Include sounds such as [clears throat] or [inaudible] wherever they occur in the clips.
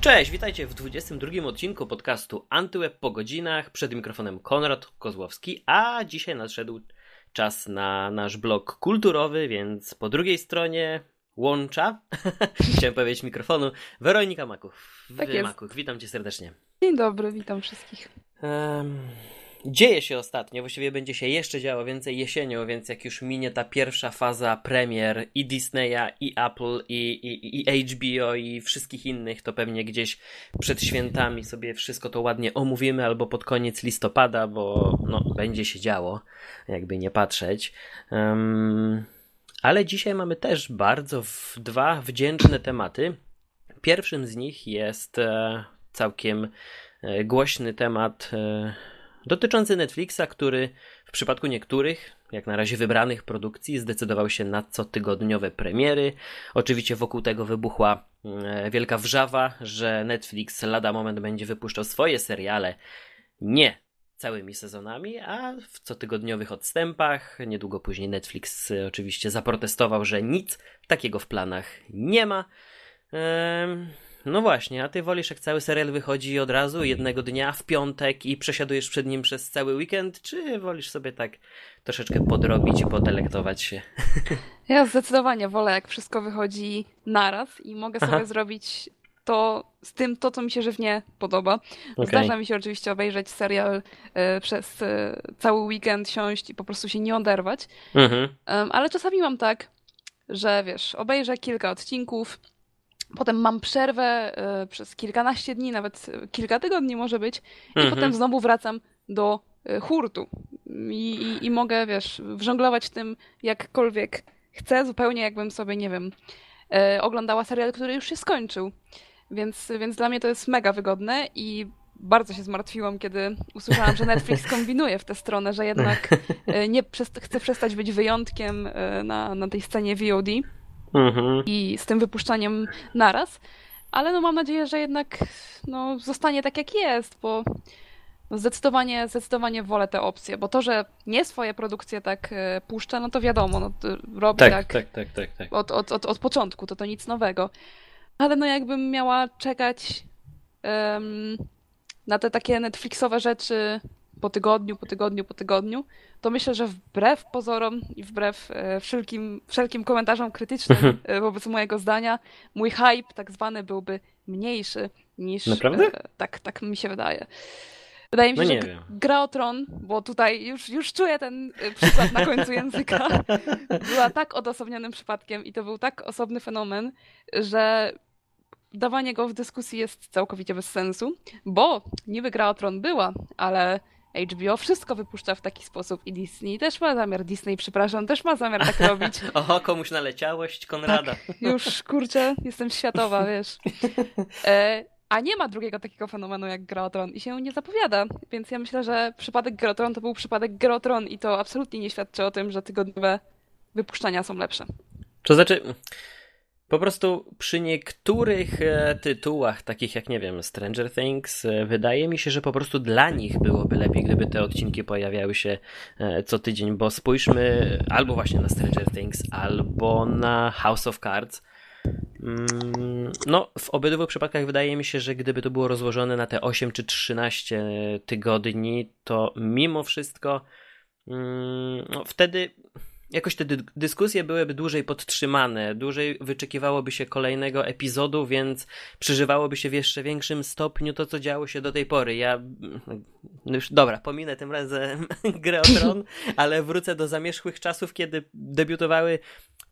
Cześć, witajcie w 22 odcinku podcastu Antyweb po godzinach. Przed mikrofonem Konrad Kozłowski, a dzisiaj nadszedł czas na nasz blog kulturowy, więc po drugiej stronie łącza, [laughs] chciałem powiedzieć mikrofonu, Weronika Maków. Tak. Maków, witam cię serdecznie. Dzień dobry, witam wszystkich. Um, dzieje się ostatnio, właściwie będzie się jeszcze działo więcej jesienią, więc jak już minie ta pierwsza faza premier i Disneya, i Apple, i, i, i HBO, i wszystkich innych, to pewnie gdzieś przed świętami sobie wszystko to ładnie omówimy, albo pod koniec listopada, bo no, będzie się działo, jakby nie patrzeć. Um, ale dzisiaj mamy też bardzo w, dwa wdzięczne tematy. Pierwszym z nich jest e, całkiem e, głośny temat e, dotyczący Netflixa, który w przypadku niektórych, jak na razie wybranych produkcji, zdecydował się na cotygodniowe premiery. Oczywiście wokół tego wybuchła e, wielka wrzawa, że Netflix lada moment będzie wypuszczał swoje seriale nie całymi sezonami, a w cotygodniowych odstępach. Niedługo później Netflix e, oczywiście zaprotestował, że nic takiego w planach nie ma. Ehm, no właśnie, a ty wolisz jak cały serial wychodzi od razu, jednego dnia, w piątek i przesiadujesz przed nim przez cały weekend, czy wolisz sobie tak troszeczkę podrobić i podelektować się? [laughs] Ja zdecydowanie wolę jak wszystko wychodzi naraz i mogę sobie Aha. zrobić to z tym, to co mi się żywnie podoba. Okay. Zdarza mi się oczywiście obejrzeć serial y, przez y, cały weekend, siąść i po prostu się nie oderwać. Mhm. ale czasami mam tak, że wiesz, obejrzę kilka odcinków, Potem mam przerwę y, przez kilkanaście dni, nawet kilka tygodni może być, i mhm. potem znowu wracam do y, hurtu. I, i, I, mogę, wiesz, wżonglować tym jakkolwiek chcę, zupełnie jakbym sobie, nie wiem, y, oglądała serial, który już się skończył. Więc, więc dla mnie to jest mega wygodne i bardzo się zmartwiłam, kiedy usłyszałam, że Netflix kombinuje w tę stronę, że jednak nie chce przestać być wyjątkiem na, na tej scenie VOD mhm. i z tym wypuszczaniem naraz. Ale no mam nadzieję, że jednak no, zostanie tak jak jest, bo zdecydowanie, zdecydowanie wolę tę opcję, bo to, że nie swoje produkcje tak e, puszcza, no to wiadomo, no, to robi tak, tak, tak, tak, tak, tak. Od, od, od, od początku, to to nic nowego. Ale no jakbym miała czekać um, na te takie Netflixowe rzeczy po tygodniu, po tygodniu, po tygodniu, to myślę, że wbrew pozorom i wbrew e, wszelkim, wszelkim komentarzom krytycznym mhm. e, wobec mojego zdania, mój hype tak zwany byłby mniejszy niż... Naprawdę? E, tak, tak mi się wydaje. Wydaje mi się, no że wiem. gra o tron, bo tutaj już, już czuję ten przykład na końcu języka, [laughs] była tak odosobnionym przypadkiem i to był tak osobny fenomen, że dawanie go w dyskusji jest całkowicie bez sensu, bo niby gra o tron była, ale HBO wszystko wypuszcza w taki sposób i Disney też ma zamiar, Disney, przepraszam, też ma zamiar tak robić. [laughs] Oho, komuś naleciałość Konrada. Tak, już, kurczę, jestem światowa, [laughs] wiesz. E, a nie ma drugiego takiego fenomenu jak Grotron i się nie zapowiada, więc ja myślę, że przypadek Grotron to był przypadek Grotron i to absolutnie nie świadczy o tym, że tygodniowe wypuszczania są lepsze. To znaczy, po prostu przy niektórych e, tytułach, takich jak, nie wiem, Stranger Things, e, wydaje mi się, że po prostu dla nich byłoby lepiej, gdyby te odcinki pojawiały się e, co tydzień, bo spójrzmy albo właśnie na Stranger Things, albo na House of Cards. Mm, no, w obydwu przypadkach wydaje mi się, że gdyby to było rozłożone na te 8 czy 13 tygodni, to mimo wszystko mm, no, wtedy jakoś te dy dyskusje byłyby dłużej podtrzymane, dłużej wyczekiwałoby się kolejnego epizodu, więc przeżywałoby się w jeszcze większym stopniu to, co działo się do tej pory. Ja no już dobra, pominę tym razem [laughs] grę o tron, [laughs] ale wrócę do zamierzchłych czasów, kiedy debiutowały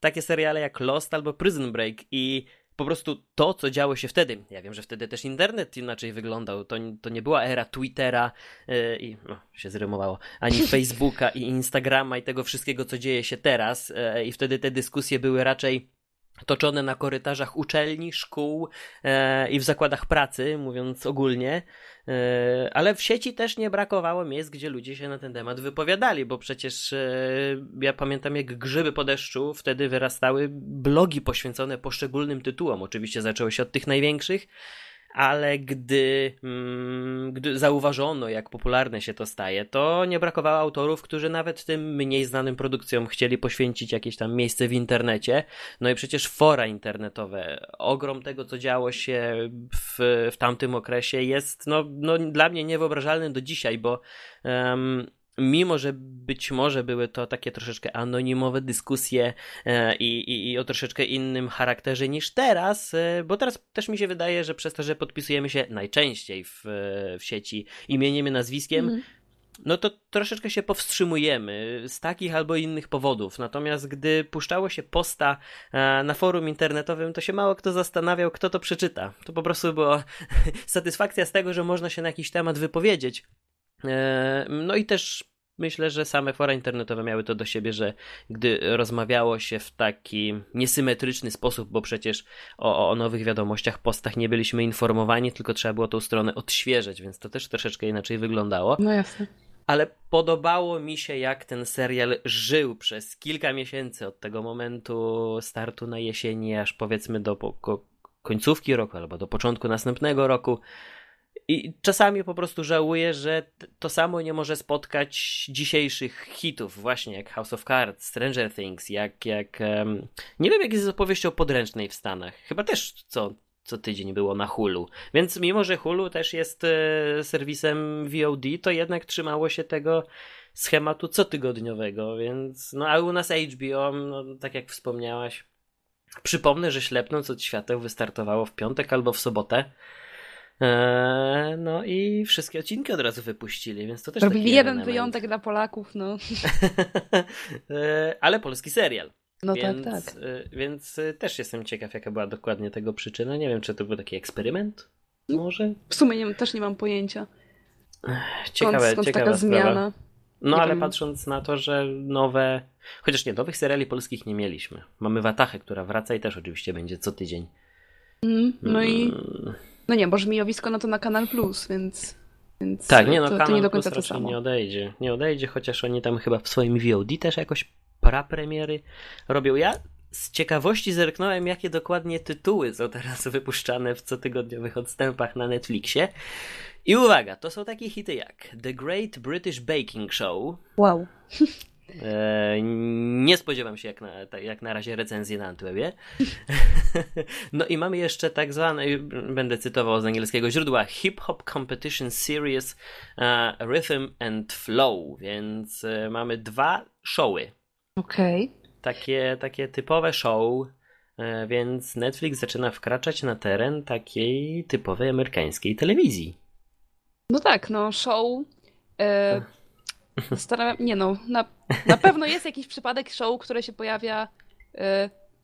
takie seriale jak Lost albo Prison Break i po prostu to, co działo się wtedy. Ja wiem, że wtedy też internet inaczej wyglądał. To, to nie była era Twittera yy, i no, się zrymowało, ani [laughs] Facebooka i Instagrama i tego wszystkiego, co dzieje się teraz. Yy, I wtedy te dyskusje były raczej toczone na korytarzach uczelni, szkół e, i w zakładach pracy, mówiąc ogólnie, e, ale w sieci też nie brakowało miejsc, gdzie ludzie się na ten temat wypowiadali, bo przecież e, ja pamiętam jak grzyby po deszczu, wtedy wyrastały blogi poświęcone poszczególnym tytułom. Oczywiście zaczęło się od tych największych, ale gdy, mm, gdy zauważono, jak popularne się to staje, to nie brakowało autorów, którzy nawet tym mniej znanym produkcjom chcieli poświęcić jakieś tam miejsce w internecie. No i przecież fora internetowe, ogrom tego, co działo się w, w tamtym okresie jest no, no, dla mnie niewyobrażalny do dzisiaj, bo um, mimo że być może były to takie troszeczkę anonimowe dyskusje e, i, i, i, o troszeczkę innym charakterze niż teraz, e, bo teraz też mi się wydaje, że przez to, że podpisujemy się najczęściej w, w sieci imieniem i nazwiskiem, mm. no to troszeczkę się powstrzymujemy z takich albo innych powodów. Natomiast gdy puszczało się posta e, na forum internetowym, to się mało kto zastanawiał, kto to przeczyta. To po prostu była [laughs] satysfakcja z tego, że można się na jakiś temat wypowiedzieć. No i też myślę, że same fora internetowe miały to do siebie, że gdy rozmawiało się w taki niesymetryczny sposób, bo przecież o, o nowych wiadomościach, postach nie byliśmy informowani, tylko trzeba było tą stronę odświeżać, więc to też troszeczkę inaczej wyglądało. No jasne. Ale podobało mi się, jak ten serial żył przez kilka miesięcy od tego momentu startu na jesieni, aż powiedzmy do końcówki roku albo do początku następnego roku. I czasami po prostu żałuję, że to samo nie może spotkać dzisiejszych hitów, właśnie jak House of Cards, Stranger Things, jak. jak um, nie wiem, jak jest z opowieścią podręcznej w Stanach. Chyba też co, co tydzień było na Hulu. Więc mimo, że Hulu też jest e, serwisem VOD, to jednak trzymało się tego schematu cotygodniowego, więc. No a u nas HBO, no, tak jak wspomniałaś. Przypomnę, że Ślepnąc od Świateł wystartowało w piątek albo w sobotę. Eee, no i wszystkie odcinki od razu wypuścili, więc to też Robili jeden element. wyjątek dla Polaków, no. Eee, [laughs] ale polski serial. No tak, więc, tak, tak. Więc e, też jestem ciekaw, jaka była dokładnie tego przyczyna. Nie wiem, czy to był taki eksperyment? Może? W sumie nie, też nie mam pojęcia. Ciekawe, skąd, skąd ciekawa taka sprawa. zmiana. No nie ale wiem. patrząc na to, że nowe, chociaż nie, nowych seriali polskich nie mieliśmy. Mamy Watachę, która wraca i też oczywiście będzie co tydzień. Mm, no i mm. No nie, bo żmijowisko no to na Kanal Plus, więc... więc tak, nie no, to, Kanal to nie do końca Plus to samo. nie odejdzie. Nie odejdzie, chociaż oni tam chyba w swoim VOD też jakoś prapremiery robią. Ja z ciekawości zerknąłem, jakie dokładnie tytuły są teraz wypuszczane w cotygodniowych odstępach na Netflixie. I uwaga, to są takie hity jak The Great British Baking Show. Wow. E, nie spodziewam się jak na, jak na razie recenzji na Antwebie. [laughs] no i mamy jeszcze tak zwane, będę cytował z angielskiego źródła, Hip Hop Competition Series uh, Rhythm and Flow, więc uh, mamy dwa showy. Okej. Okay. Takie, takie typowe show, więc Netflix zaczyna wkraczać na teren takiej typowej amerykańskiej telewizji. No tak, no show. Nie no, na, na pewno jest jakiś przypadek show, które się pojawia y,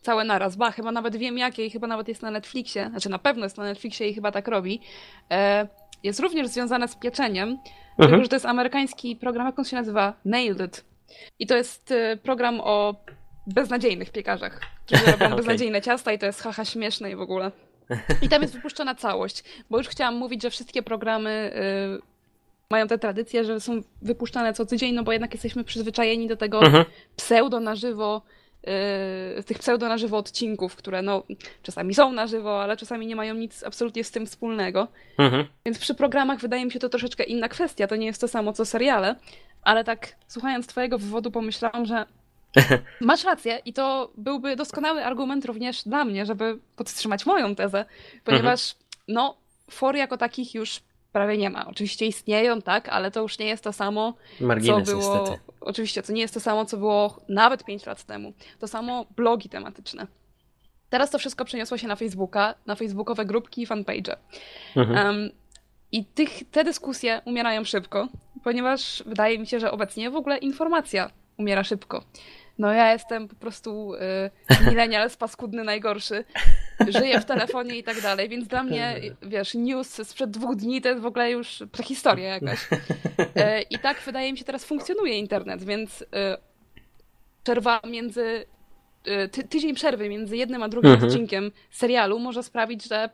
całe naraz. Ba, chyba nawet wiem jakie i chyba nawet jest na Netflixie. Znaczy na pewno jest na Netflixie i chyba tak robi. E, jest również związane z pieczeniem, mhm. tylko że to jest amerykański program, jak on się nazywa? Nailed It. I to jest y, program o beznadziejnych piekarzach, którzy robią [laughs] okay. beznadziejne ciasta i to jest haha śmieszne i w ogóle. [laughs] I tam jest wypuszczona całość, bo już chciałam mówić, że wszystkie programy y, mają tę tradycję, że są wypuszczane co tydzień, no bo jednak jesteśmy przyzwyczajeni do tego mhm. pseudo na żywo, yy, tych pseudo na żywo odcinków, które no czasami są na żywo, ale czasami nie mają nic absolutnie z tym wspólnego. Mhm. Więc przy programach wydaje mi się to troszeczkę inna kwestia. To nie jest to samo co seriale, ale tak słuchając twojego wywodu pomyślałam, że [laughs] Masz rację i to byłby doskonały argument również dla mnie, żeby podtrzymać moją tezę, ponieważ mhm. no, for jako takich już prawie nie ma. Oczywiście istnieją, tak, ale to już nie jest to samo, Margines, co było. Niestety. Oczywiście, to nie jest to samo, co było nawet 5 lat temu. To samo blogi tematyczne. Teraz to wszystko przeniosło się na Facebooka, na facebookowe grupki i fanpage. Mhm. Um, I tych, te dyskusje umierają szybko, ponieważ wydaje mi się, że obecnie w ogóle informacja umiera szybko. No ja jestem po prostu y, milenial paskudny najgorszy. Żyję w telefonie i tak dalej, więc dla mnie, wiesz, news sprzed dwóch dni to jest w ogóle już prehistoria jakaś. Y, I tak wydaje mi się teraz funkcjonuje internet, więc y, przerwa między y, ty, tydzień przerwy między jednym a drugim mhm. odcinkiem serialu może sprawić, że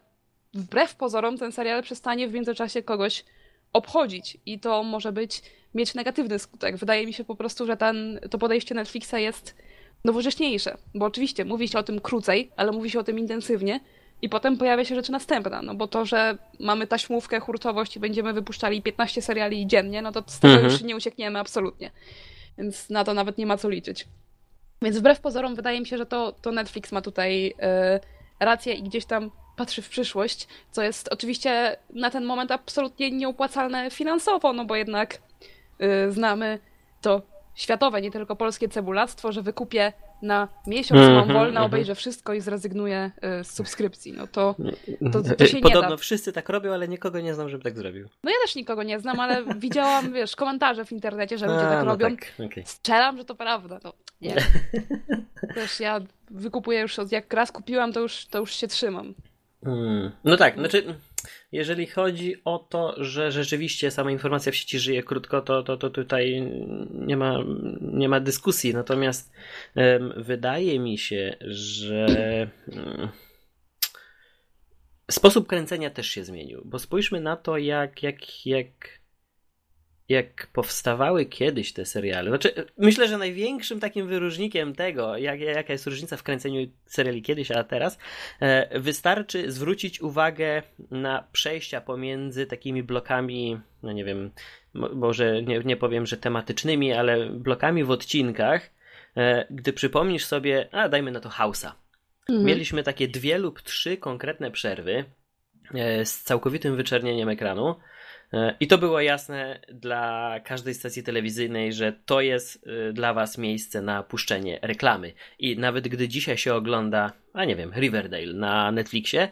wbrew pozorom ten serial przestanie w międzyczasie kogoś obchodzić i to może być mieć negatywny skutek. Wydaje mi się po prostu, że ten, to podejście Netflixa jest nowocześniejsze, bo oczywiście mówi się o tym krócej, ale mówi się o tym intensywnie i potem pojawia się rzecz następna, no bo to, że mamy taśmówkę, hurtowość i będziemy wypuszczali 15 seriali dziennie, no to z tego mhm. już nie uciekniemy absolutnie. Więc na to nawet nie ma co liczyć. Więc wbrew pozorom wydaje mi się, że to, to Netflix ma tutaj yy, rację i gdzieś tam patrzy w przyszłość, co jest oczywiście na ten moment absolutnie nieopłacalne finansowo, no bo jednak yy, znamy to światowe, nie tylko polskie cebulactwo, że wykupię na miesiąc, mm -hmm, mam wolne, mm -hmm. obejrzę wszystko i zrezygnuję y, z subskrypcji. No to, to, to się Podobno nie da. wszyscy tak robią, ale nikogo nie znam, żeby tak zrobił. No ja też nikogo nie znam, ale [laughs] widziałam, wiesz, komentarze w internecie, że ludzie A, tak no robią. Tak, okay. Strzelam, że to prawda. No, nie. [laughs] Też ja wykupuję już, jak raz kupiłam, to już, to już się trzymam. Hmm. No tak, znaczy jeżeli chodzi o to, że rzeczywiście sama informacja w sieci żyje krótko, to, to, to tutaj nie ma, nie ma dyskusji. Natomiast um, wydaje mi się, że um, sposób kręcenia też się zmienił. Bo spójrzmy na to, jak, jak, jak jak powstawały kiedyś te seriale. Znaczy, myślę, że największym takim wyróżnikiem tego, jak, jaka jest różnica w kręceniu seriali kiedyś, a teraz, e, wystarczy zwrócić uwagę na przejścia pomiędzy takimi blokami, no nie wiem, może nie, nie powiem, że tematycznymi, ale blokami w odcinkach, e, gdy przypomnisz sobie, a dajmy na to House'a. Mhm. Mieliśmy takie dwie lub trzy konkretne przerwy e, z całkowitym wyczernieniem ekranu, I to było jasne dla każdej stacji telewizyjnej, że to jest e, dla Was miejsce na puszczenie reklamy. I nawet gdy dzisiaj się ogląda, a nie wiem, Riverdale na Netflixie,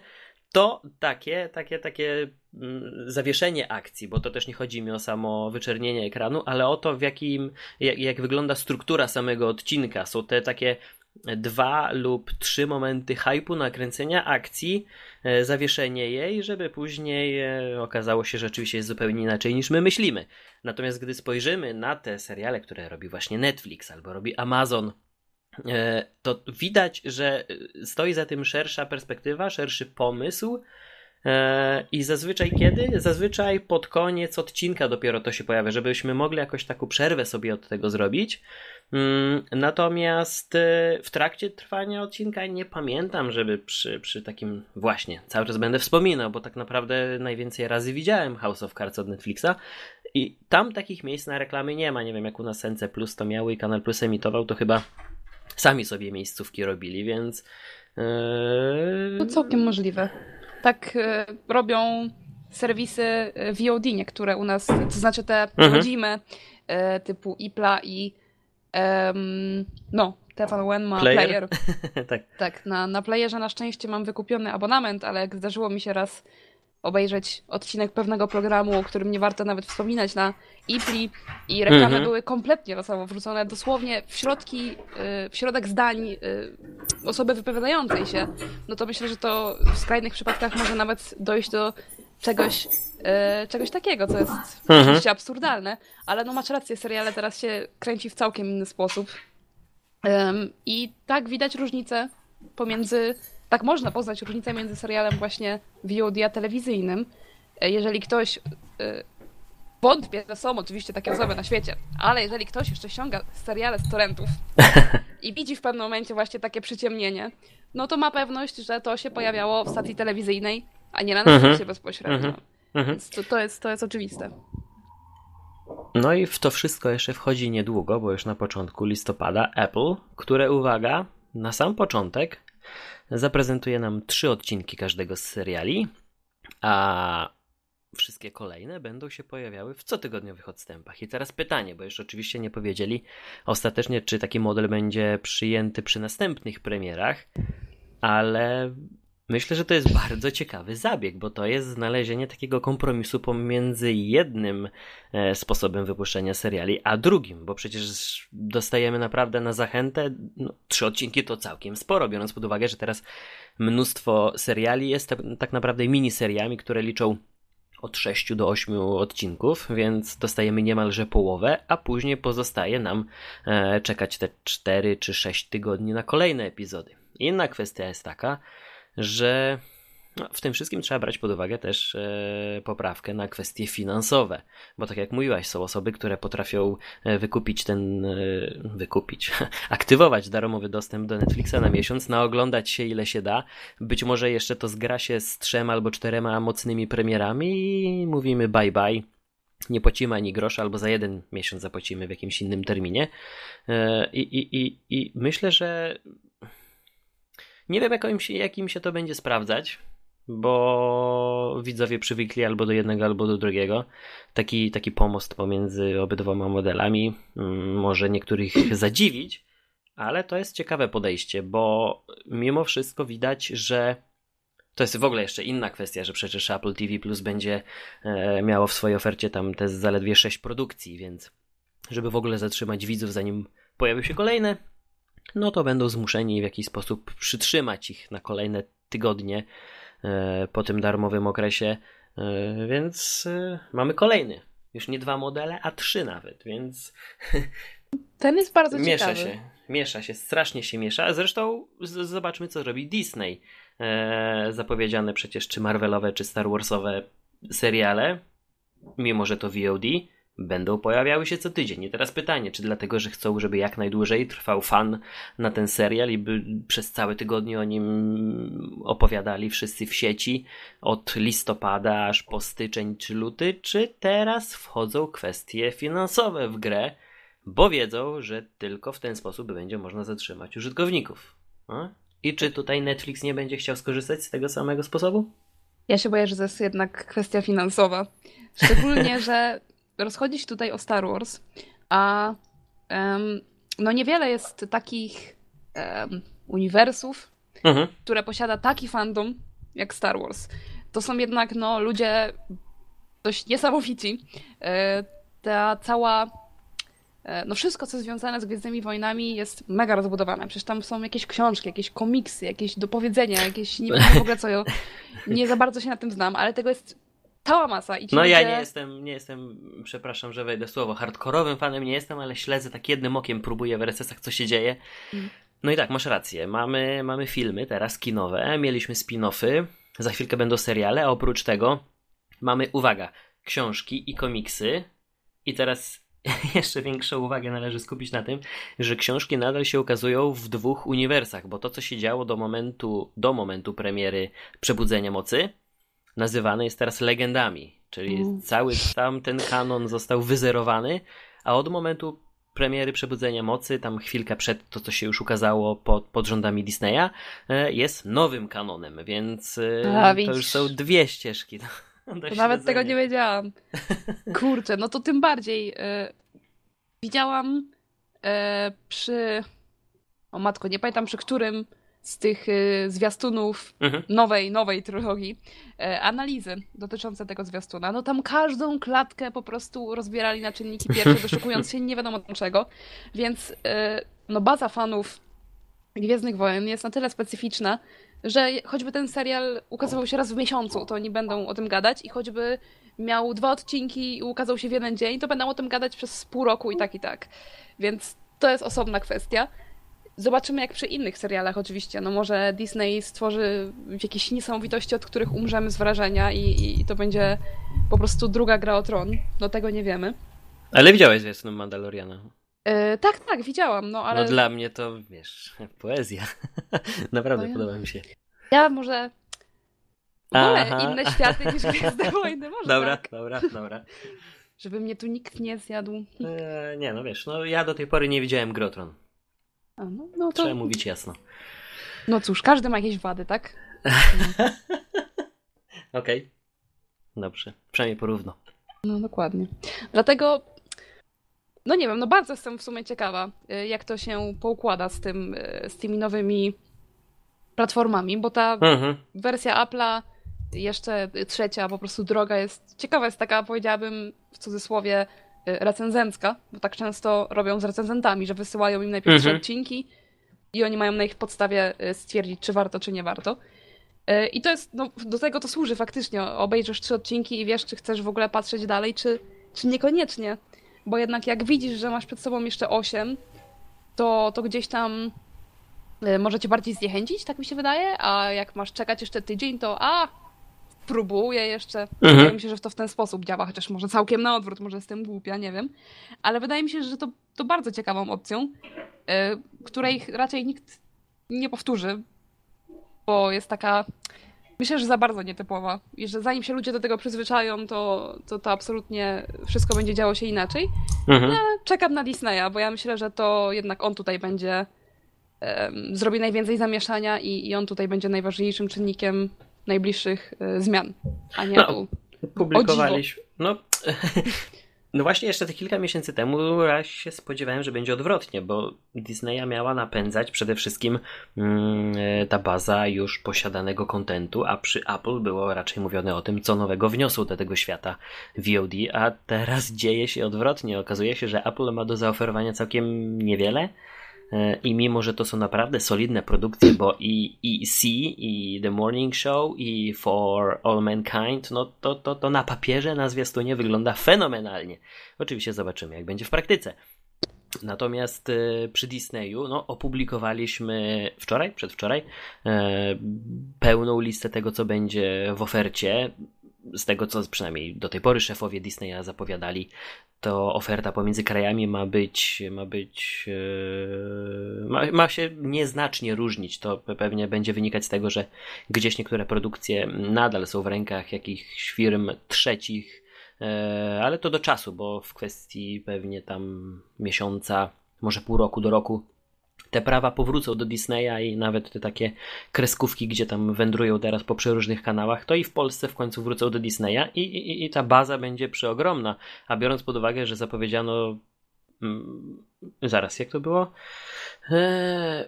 to takie, takie, takie mm, zawieszenie akcji, bo to też nie chodzi mi o samo wyczernienie ekranu, ale o to, w jakim, jak, jak wygląda struktura samego odcinka. Są te takie dwa lub trzy momenty hypu, nakręcenia akcji, e, zawieszenie jej, żeby później e, okazało się, że rzeczywiście jest zupełnie inaczej niż my myślimy. Natomiast gdy spojrzymy na te seriale, które robi właśnie Netflix albo robi Amazon, e, to widać, że stoi za tym szersza perspektywa, szerszy pomysł. I zazwyczaj kiedy? Zazwyczaj pod koniec odcinka dopiero to się pojawia, żebyśmy mogli jakoś taką przerwę sobie od tego zrobić. Mm, natomiast y, w trakcie trwania odcinka nie pamiętam, żeby przy, przy takim właśnie, cały czas będę wspominał, bo tak naprawdę najwięcej razy widziałem House of Cards od Netflixa i tam takich miejsc na reklamy nie ma. Nie wiem, jak u nas NC Plus to miały i Kanal Plus emitował, to chyba sami sobie miejscówki robili, więc. Yy... To całkiem możliwe. Tak yy, robią serwisy y, VOD niektóre u nas, to znaczy te mhm. rodzime typu IPLA i Um, no, TVN ma player. player. [laughs] tak. tak, na, na playerze na szczęście mam wykupiony abonament, ale jak zdarzyło mi się raz obejrzeć odcinek pewnego programu, o którym nie warto nawet wspominać na IPLI i reklamy -hmm. były kompletnie losowo wrzucone dosłownie w środki, y, w środek zdań y, osoby wypowiadającej się, no to myślę, że to w skrajnych przypadkach może nawet dojść do czegoś, e, czegoś takiego, co jest mhm. oczywiście absurdalne, ale no masz rację, seriale teraz się kręci w całkiem inny sposób. I tak widać różnicę pomiędzy, tak można poznać różnicę między serialem właśnie VOD a telewizyjnym. E, jeżeli ktoś, e, wątpię, że są oczywiście takie osoby na świecie, ale jeżeli ktoś jeszcze ściąga seriale z torrentów [laughs] i widzi w pewnym momencie właśnie takie przyciemnienie, no to ma pewność, że to się pojawiało w stacji telewizyjnej a nie na Netflixie mhm. bezpośrednio. Mhm. mhm. Więc to, to, jest, to jest oczywiste. No i w to wszystko jeszcze wchodzi niedługo, bo już na początku listopada Apple, które uwaga, na sam początek zaprezentuje nam trzy odcinki każdego z seriali, a wszystkie kolejne będą się pojawiały w cotygodniowych odstępach. I teraz pytanie, bo jeszcze oczywiście nie powiedzieli ostatecznie, czy taki model będzie przyjęty przy następnych premierach, ale Myślę, że to jest bardzo ciekawy zabieg, bo to jest znalezienie takiego kompromisu pomiędzy jednym e, sposobem wypuszczenia seriali, a drugim, bo przecież dostajemy naprawdę na zachętę no, trzy odcinki to całkiem sporo, biorąc pod uwagę, że teraz mnóstwo seriali jest tak, tak naprawdę miniseriami, które liczą od 6 do 8 odcinków, więc dostajemy niemalże połowę, a później pozostaje nam e, czekać te 4 czy 6 tygodni na kolejne epizody. Inna kwestia jest taka, że No, w tym wszystkim trzeba brać pod uwagę też e, poprawkę na kwestie finansowe, bo tak jak mówiłaś, są osoby, które potrafią e, wykupić ten, e, wykupić, [laughs] aktywować darmowy dostęp do Netflixa na miesiąc, naoglądać się ile się da. Być może jeszcze to zgra się z trzema albo czterema mocnymi premierami i mówimy bye bye. Nie płacimy ani grosza, albo za jeden miesiąc zapłacimy w jakimś innym terminie. I, i, i myślę, że nie wiem, jak im, się, jak im się to będzie sprawdzać bo widzowie przywykli albo do jednego, albo do drugiego. Taki, taki pomost pomiędzy obydwoma modelami mm, może niektórych [clears throat] zadziwić, ale to jest ciekawe podejście, bo mimo wszystko widać, że to jest w ogóle jeszcze inna kwestia, że przecież Apple TV Plus będzie e, miało w swojej ofercie tam te zaledwie 6 produkcji, więc żeby w ogóle zatrzymać widzów, zanim pojawią się kolejne, no to będą zmuszeni w jakiś sposób przytrzymać ich na kolejne tygodnie E, po tym darmowym okresie, e, więc e, mamy kolejny. Już nie dwa modele, a trzy nawet, więc. [laughs] Ten jest bardzo miesza ciekawy. się, miesza się, strasznie się miesza. Zresztą zobaczmy, co robi Disney. zapowiedziane przecież czy Marvelowe, czy Star Warsowe seriale, mimo że to VOD, będą pojawiały się co tydzień. I teraz pytanie, czy dlatego, że chcą, żeby jak najdłużej trwał fan na ten serial i by przez całe tygodnie o nim opowiadali wszyscy w sieci od listopada aż po styczeń czy luty, czy teraz wchodzą kwestie finansowe w grę, bo wiedzą, że tylko w ten sposób będzie można zatrzymać użytkowników. A? I czy tutaj Netflix nie będzie chciał skorzystać z tego samego sposobu? Ja się boję, że to jest jednak kwestia finansowa. Szczególnie, [laughs] że rozchodzi się tutaj o Star Wars, a um, no niewiele jest takich um, uniwersów, mhm. które posiada taki fandom jak Star Wars. To są jednak no, ludzie dość niesamowici. E, ta cała e, no wszystko, co związane z Gwiezdnymi Wojnami jest mega rozbudowane. Przecież tam są jakieś książki, jakieś komiksy, jakieś dopowiedzenia, jakieś nie wiem w ogóle co. Ja nie za bardzo się na tym znam, ale tego jest cała masa. I no ludzie... ja nie jestem, nie jestem, przepraszam, że wejdę słowo, hardkorowym fanem nie jestem, ale śledzę tak jednym okiem, próbuję w RSS-ach, co się dzieje. Mm. No i tak, masz rację. Mamy, mamy filmy teraz kinowe, mieliśmy spin-offy, za chwilkę będą seriale, a oprócz tego mamy, uwaga, książki i komiksy. I teraz [laughs] jeszcze większą uwagę należy skupić na tym, że książki nadal się ukazują w dwóch uniwersach, bo to, co się działo do momentu, do momentu premiery Przebudzenia Mocy, nazywany jest teraz legendami, czyli mm. cały tam ten kanon został wyzerowany, a od momentu premiery Przebudzenia Mocy, tam chwilkę przed to, co się już ukazało pod, pod rządami Disneya, e, jest nowym kanonem, więc e, a, to już są dwie ścieżki. Do, do nawet tego nie wiedziałam. Kurczę, no to tym bardziej. E, widziałam przy. O matko, nie pamiętam przy którym z tych y, zwiastunów mhm. nowej, nowej trylogii e, analizy dotyczące tego zwiastuna. No tam każdą klatkę po prostu rozbierali na czynniki pierwsze, [laughs] doszukując się nie wiadomo czego. Więc e, no baza fanów Gwiezdnych Wojen jest na tyle specyficzna, że choćby ten serial ukazywał się raz w miesiącu, to oni będą o tym gadać i choćby miał dwa odcinki i ukazał się w jeden dzień, to będą o tym gadać przez pół roku i tak i tak. Więc to jest osobna kwestia. Zobaczymy jak przy innych serialach oczywiście. No może Disney stworzy jakieś niesamowitości, od których umrzemy z wrażenia i, i to będzie po prostu druga gra o tron. No tego nie wiemy. Ale widziałeś zwiastun Mandaloriana? Yy, tak, tak, widziałam, no ale... No dla mnie to, wiesz, [laughs] poezja. [laughs] Naprawdę no podoba mi się. Ja może wolę Aha. inne światy niż [laughs] Gwiezdne Wojny, może Dobra, tak. dobra, dobra. Żeby mnie tu nikt nie zjadł. Eee, nie, no wiesz, no ja do tej pory nie widziałem Grotron. A, no, no to... Trzeba mówić jasno. No cóż, każdy ma jakieś wady, tak? [laughs] Okej. Okay. Dobrze. Przynajmniej porówno. No dokładnie. Dlatego, no nie wiem, no bardzo jestem w sumie ciekawa, y, jak to się poukłada z, tym, y, z tymi nowymi platformami, bo ta mhm. wersja Apple'a, jeszcze trzecia, po prostu droga jest ciekawa, jest taka, powiedziałabym w cudzysłowie, recenzencka, bo tak często robią z recenzentami, że wysyłają im najpierw mhm. odcinki i oni mają na ich podstawie y, stwierdzić, czy warto, czy nie warto. Y, I to jest, no, do tego to służy faktycznie. Obejrzysz trzy odcinki i wiesz, czy chcesz w ogóle patrzeć dalej, czy, czy niekoniecznie. Bo jednak jak widzisz, że masz przed sobą jeszcze osiem, to, to gdzieś tam może cię bardziej zniechęcić, tak mi się wydaje, a jak masz czekać jeszcze tydzień, to a, próbuję jeszcze. Mhm. Wydaje mi się, że to w ten sposób działa, chociaż może całkiem na odwrót, może jestem głupia, nie wiem. Ale wydaje mi się, że to, to bardzo ciekawą opcją, której raczej nikt nie powtórzy, bo jest taka Myślę, że za bardzo nietypowa i że zanim się ludzie do tego przyzwyczają, to to, to absolutnie wszystko będzie działo się inaczej. Mhm. Ja czekam na Disneya, bo ja myślę, że to jednak on tutaj będzie um, zrobi najwięcej zamieszania i, i on tutaj będzie najważniejszym czynnikiem najbliższych y, zmian, a nie no, Publikowaliśmy. No, [laughs] No właśnie jeszcze te kilka miesięcy temu raz się spodziewałem, że będzie odwrotnie, bo Disneya miała napędzać przede wszystkim mm, ta baza już posiadanego kontentu, a przy Apple było raczej mówione o tym, co nowego wniosło do tego świata VOD, a teraz dzieje się odwrotnie. Okazuje się, że Apple ma do zaoferowania całkiem niewiele, E, I mimo, że to są naprawdę solidne produkcje, bo i, i C, i The Morning Show, i For All Mankind, no to, to, to na papierze na zwiastunie wygląda fenomenalnie. Oczywiście zobaczymy, jak będzie w praktyce. Natomiast e, przy Disneyu no, opublikowaliśmy wczoraj, przedwczoraj, e, pełną listę tego, co będzie w ofercie z tego, co przynajmniej do tej pory szefowie Disneya zapowiadali, to oferta pomiędzy krajami ma być, ma być, e, ma, ma się nieznacznie różnić. To pewnie będzie wynikać z tego, że gdzieś niektóre produkcje nadal są w rękach jakichś firm trzecich, e, ale to do czasu, bo w kwestii pewnie tam miesiąca, może pół roku do roku te prawa powrócą do Disneya i nawet te takie kreskówki, gdzie tam wędrują teraz po przeróżnych kanałach, to i w Polsce w końcu wrócą do Disneya i, i, i ta baza będzie przeogromna. A biorąc pod uwagę, że zapowiedziano. Mm, zaraz, jak to było? Eee,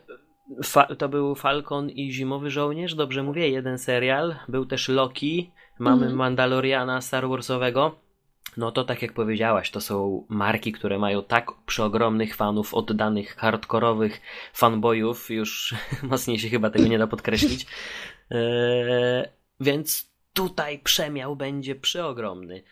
fa- to był Falcon i Zimowy Żołnierz, dobrze mówię, jeden serial. Był też Loki, mamy mm. Mandaloriana Star Warsowego. No to tak jak powiedziałaś, to są marki, które mają tak przeogromnych fanów, oddanych, hardkorowych fanboyów, już [laughs] mocniej się chyba tego nie da podkreślić. Eee, [laughs] więc tutaj przemiał będzie przeogromny.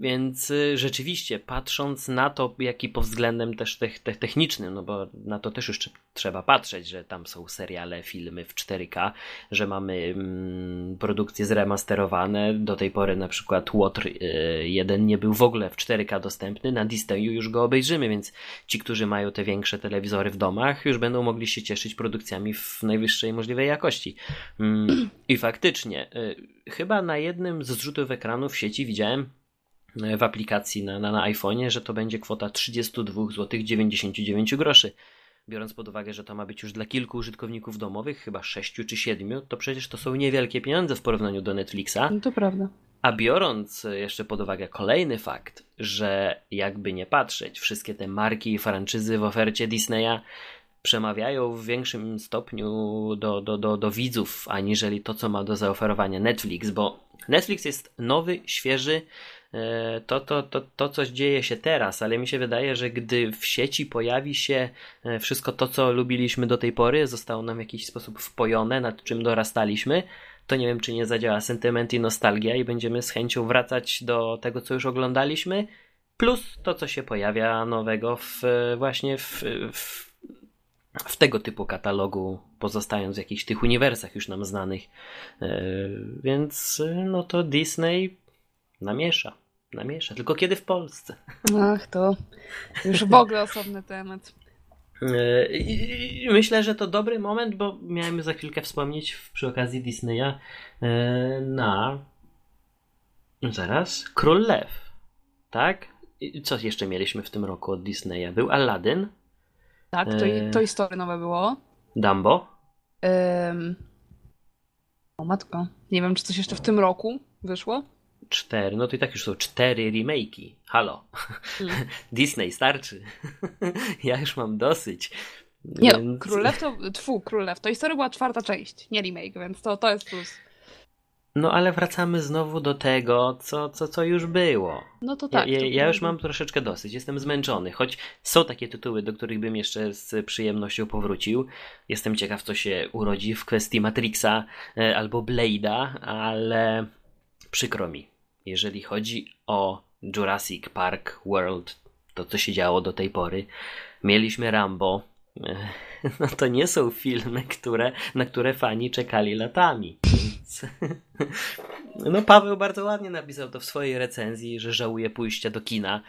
Więc y, rzeczywiście, patrząc na to, jak i pod względem też te, te, technicznym, no bo na to też już trzeba patrzeć, że tam są seriale, filmy w 4K, że mamy mm, produkcje zremasterowane. Do tej pory na przykład Łotr 1 y, nie był w ogóle w 4K dostępny, na Disneyu już go obejrzymy, więc ci, którzy mają te większe telewizory w domach, już będą mogli się cieszyć produkcjami w najwyższej możliwej jakości. Mm, I faktycznie, y, chyba na jednym z zrzutów ekranu w widziałem e, w aplikacji na, na, na iPhone'ie, że to będzie kwota 32 zł 99 groszy. Biorąc pod uwagę, że to ma być już dla kilku użytkowników domowych, chyba 6 czy 7, to przecież to są niewielkie pieniądze w porównaniu do Netflixa. No to prawda. A biorąc jeszcze pod uwagę kolejny fakt, że jakby nie patrzeć, wszystkie te marki i franczyzy w ofercie Disneya przemawiają w większym stopniu do, do, do, do widzów, aniżeli to, co ma do zaoferowania Netflix, bo Netflix jest nowy, świeży, e, to, to, to, to coś dzieje się teraz, ale mi się wydaje, że gdy w sieci pojawi się e, wszystko to, co lubiliśmy do tej pory, zostało nam w jakiś sposób wpojone, nad czym dorastaliśmy, to nie wiem, czy nie zadziała sentyment i nostalgia i będziemy z chęcią wracać do tego, co już oglądaliśmy, plus to, co się pojawia nowego w, właśnie w, w w tego typu katalogu, pozostając w jakichś tych uniwersach już nam znanych. E, więc no to Disney namiesza. Namiesza. Tylko kiedy w Polsce? Ach, to już w ogóle osobny temat. E, I myślę, że to dobry moment, bo miałem za chwilkę wspomnieć przy okazji Disneya e, na zaraz Król Lew. Tak? Co jeszcze mieliśmy w tym roku od Disneya? Był Aladdin, tak, to, e... to historie nowe było. Dumbo? Ym... O matko, nie wiem, czy coś jeszcze w tym roku wyszło? Cztery, no to i tak już są cztery remake'i. Halo. Mm. [laughs] Disney, starczy. [laughs] ja już mam dosyć. Nie no, więc... no, Królew to, tfu, Królew, to historia była czwarta część, nie remake, więc to, to jest plus. No ale wracamy znowu do tego, co, co, co już było. No to tak. Ja, ja, ja już mam troszeczkę dosyć, jestem zmęczony, choć są takie tytuły, do których bym jeszcze z przyjemnością powrócił. Jestem ciekaw, co się urodzi w kwestii Matrixa e, albo Blade'a, ale przykro mi. Jeżeli chodzi o Jurassic Park World, to co się działo do tej pory, mieliśmy Rambo, e, [laughs] no to nie są filmy, które, na które fani czekali latami. Więc... [laughs] No Paweł bardzo ładnie napisał to w swojej recenzji, że żałuje pójścia do kina.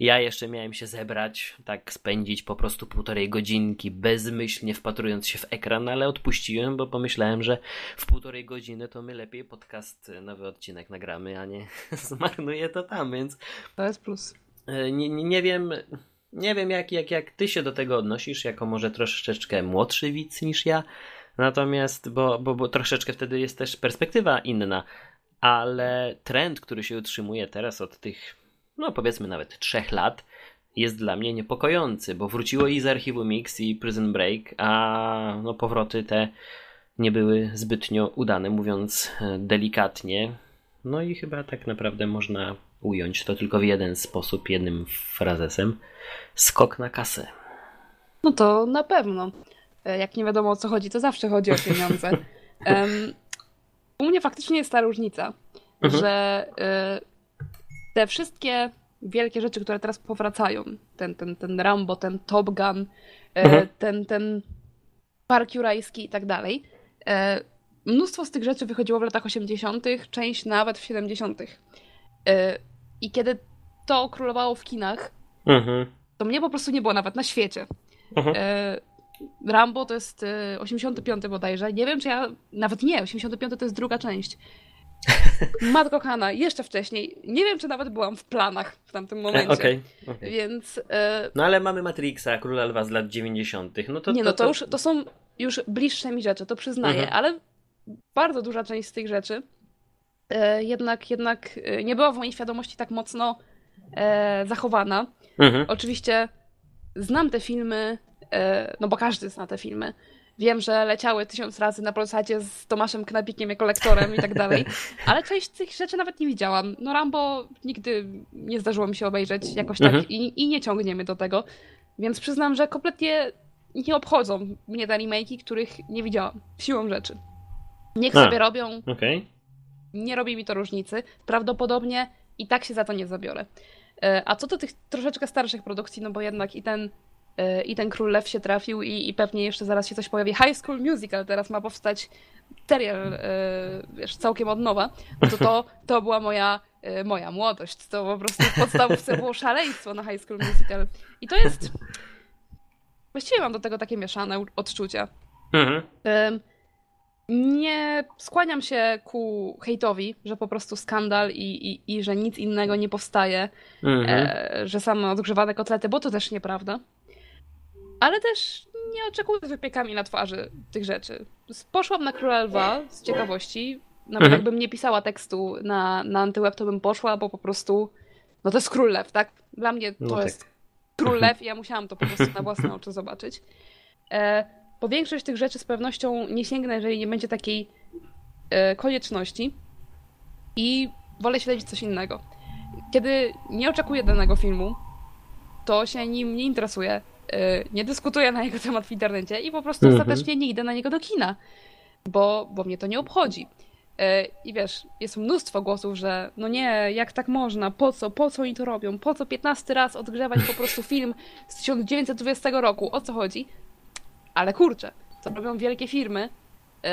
Ja jeszcze miałem się zebrać, tak spędzić po prostu półtorej godzinki bezmyślnie wpatrując się w ekran, ale odpuściłem, bo pomyślałem, że w półtorej godziny to my lepiej podcast, nowy odcinek nagramy, a nie [laughs] zmarnuję to tam, więc... To jest plus. E, nie, nie, nie wiem... Nie wiem, jak, jak, jak ty się do tego odnosisz, jako może troszeczkę młodszy widz niż ja. Natomiast, bo, bo, bo troszeczkę wtedy jest też perspektywa inna, ale trend, który się utrzymuje teraz od tych, no powiedzmy nawet trzech lat, jest dla mnie niepokojący, bo wróciło i z archiwum Mix i Prison Break, a no powroty te nie były zbytnio udane, mówiąc e, delikatnie. No i chyba tak naprawdę można ująć to tylko w jeden sposób, jednym frazesem. Skok na kasę. No to na pewno. E, jak nie wiadomo o co chodzi, to zawsze chodzi o pieniądze. [laughs] Um, u mnie faktycznie jest ta różnica, mhm. że y, te wszystkie wielkie rzeczy, które teraz powracają, ten, ten, ten Rambo, ten Top Gun, y, mhm. ten, ten Park Jurajski i tak dalej, mnóstwo z tych rzeczy wychodziło w latach 80., część nawet w 70. I kiedy to królowało w kinach, mhm. to mnie po prostu nie było nawet na świecie. Mhm. Rambo to jest 85 y, bodajże. Nie wiem, czy ja. Nawet nie, 85 to jest druga część. [laughs] Matko Hanna, jeszcze wcześniej. Nie wiem, czy nawet byłam w planach w tamtym momencie. Okej. Okay, okay. Więc. No ale mamy Matrixa, Króla Lwa z lat 90. No to, nie, no to, to, już to są już bliższe mi rzeczy, to przyznaję, mhm. ale bardzo duża część z tych rzeczy y, jednak, jednak nie była w mojej świadomości tak mocno zachowana. Mhm. Oczywiście znam te filmy E, no bo każdy zna te filmy. Wiem, że leciały tysiąc razy na Polsacie z Tomaszem Knapikiem jako lektorem i tak dalej, [laughs] ale część z tych rzeczy nawet nie widziałam. No Rambo nigdy nie zdarzyło mi się obejrzeć jakoś tak mhm. i, i nie ciągniemy do tego, więc przyznam, że kompletnie nie obchodzą mnie te remake'i, których nie widziałam, siłą rzeczy. Niech A, sobie robią, okay. nie robi mi to różnicy, prawdopodobnie i tak się za to nie zabiorę. E, a co do tych troszeczkę starszych produkcji, no bo jednak i ten i ten Król Lew się trafił i, i pewnie jeszcze zaraz się coś pojawi. High School Musical teraz ma powstać serial, e, wiesz, całkiem od nowa. No to, to, to była moja, e, moja młodość. To po prostu w podstawówce było szaleństwo na High School Musical. I to jest... Właściwie mam do tego takie mieszane odczucia. Mhm. Nie skłaniam się ku hejtowi, że po prostu skandal i, i, i że nic innego nie powstaje, mhm. e, że same odgrzewane kotlety, bo to też nieprawda ale też nie oczekuję z wypiekami na twarzy tych rzeczy. Poszłam na Króla Lwa z ciekawości. Nawet mhm. jakbym nie pisała tekstu na, na Antyweb, to bym poszła, bo po prostu no to jest Król Lew, tak? Dla mnie to no tak. jest Król Lew i ja musiałam to po prostu na własne oczy zobaczyć. E, po większość tych rzeczy z pewnością nie sięgnę, jeżeli nie będzie takiej e, konieczności i wolę śledzić coś innego. Kiedy nie oczekuję danego filmu, to się nim nie interesuję Y, nie dyskutuję na jego temat w internecie i po prostu mhm. ostatecznie nie idę na niego do kina, bo, bo mnie to nie obchodzi. Y, I wiesz, jest mnóstwo głosów, że no nie, jak tak można, po co, po co oni to robią, po co 15 raz odgrzewać po prostu film z 1920 roku, o co chodzi? Ale kurczę, to robią wielkie firmy,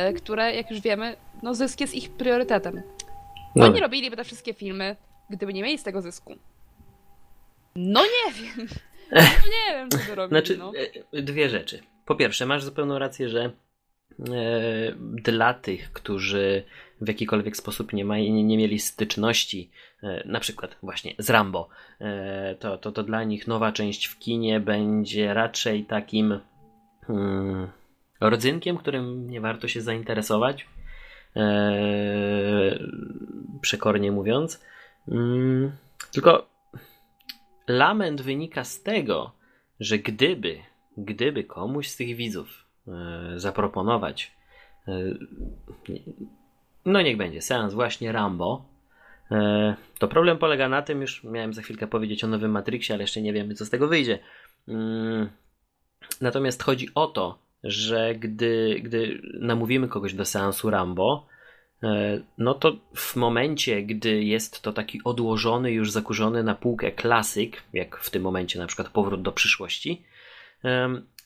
y, które, jak już wiemy, no zysk jest ich priorytetem. No. Oni robiliby te wszystkie filmy, gdyby nie mieli z tego zysku. No nie wiem. No nie wiem, co to. Znaczy, no. E, dwie rzeczy. Po pierwsze, masz zupełną rację, że e, dla tych, którzy w jakikolwiek sposób nie, ma, nie, nie mieli styczności, e, na przykład właśnie z Rambo, to, to, to dla nich nowa część w kinie będzie raczej takim hmm, rodzynkiem, którym nie warto się zainteresować. przekornie mówiąc. Hmm, tylko lament wynika z tego, że gdyby, gdyby komuś z tych widzów e, zaproponować, e, no niech będzie, seans właśnie Rambo, e, to problem polega na tym, już miałem za chwilkę powiedzieć o nowym Matrixie, ale jeszcze nie wiemy, co z tego wyjdzie. Natomiast chodzi o to, że gdy, gdy namówimy kogoś do seansu Rambo, E, no to w momencie, gdy jest to taki odłożony, już zakurzony na półkę klasyk, jak w tym momencie na przykład powrót do przyszłości,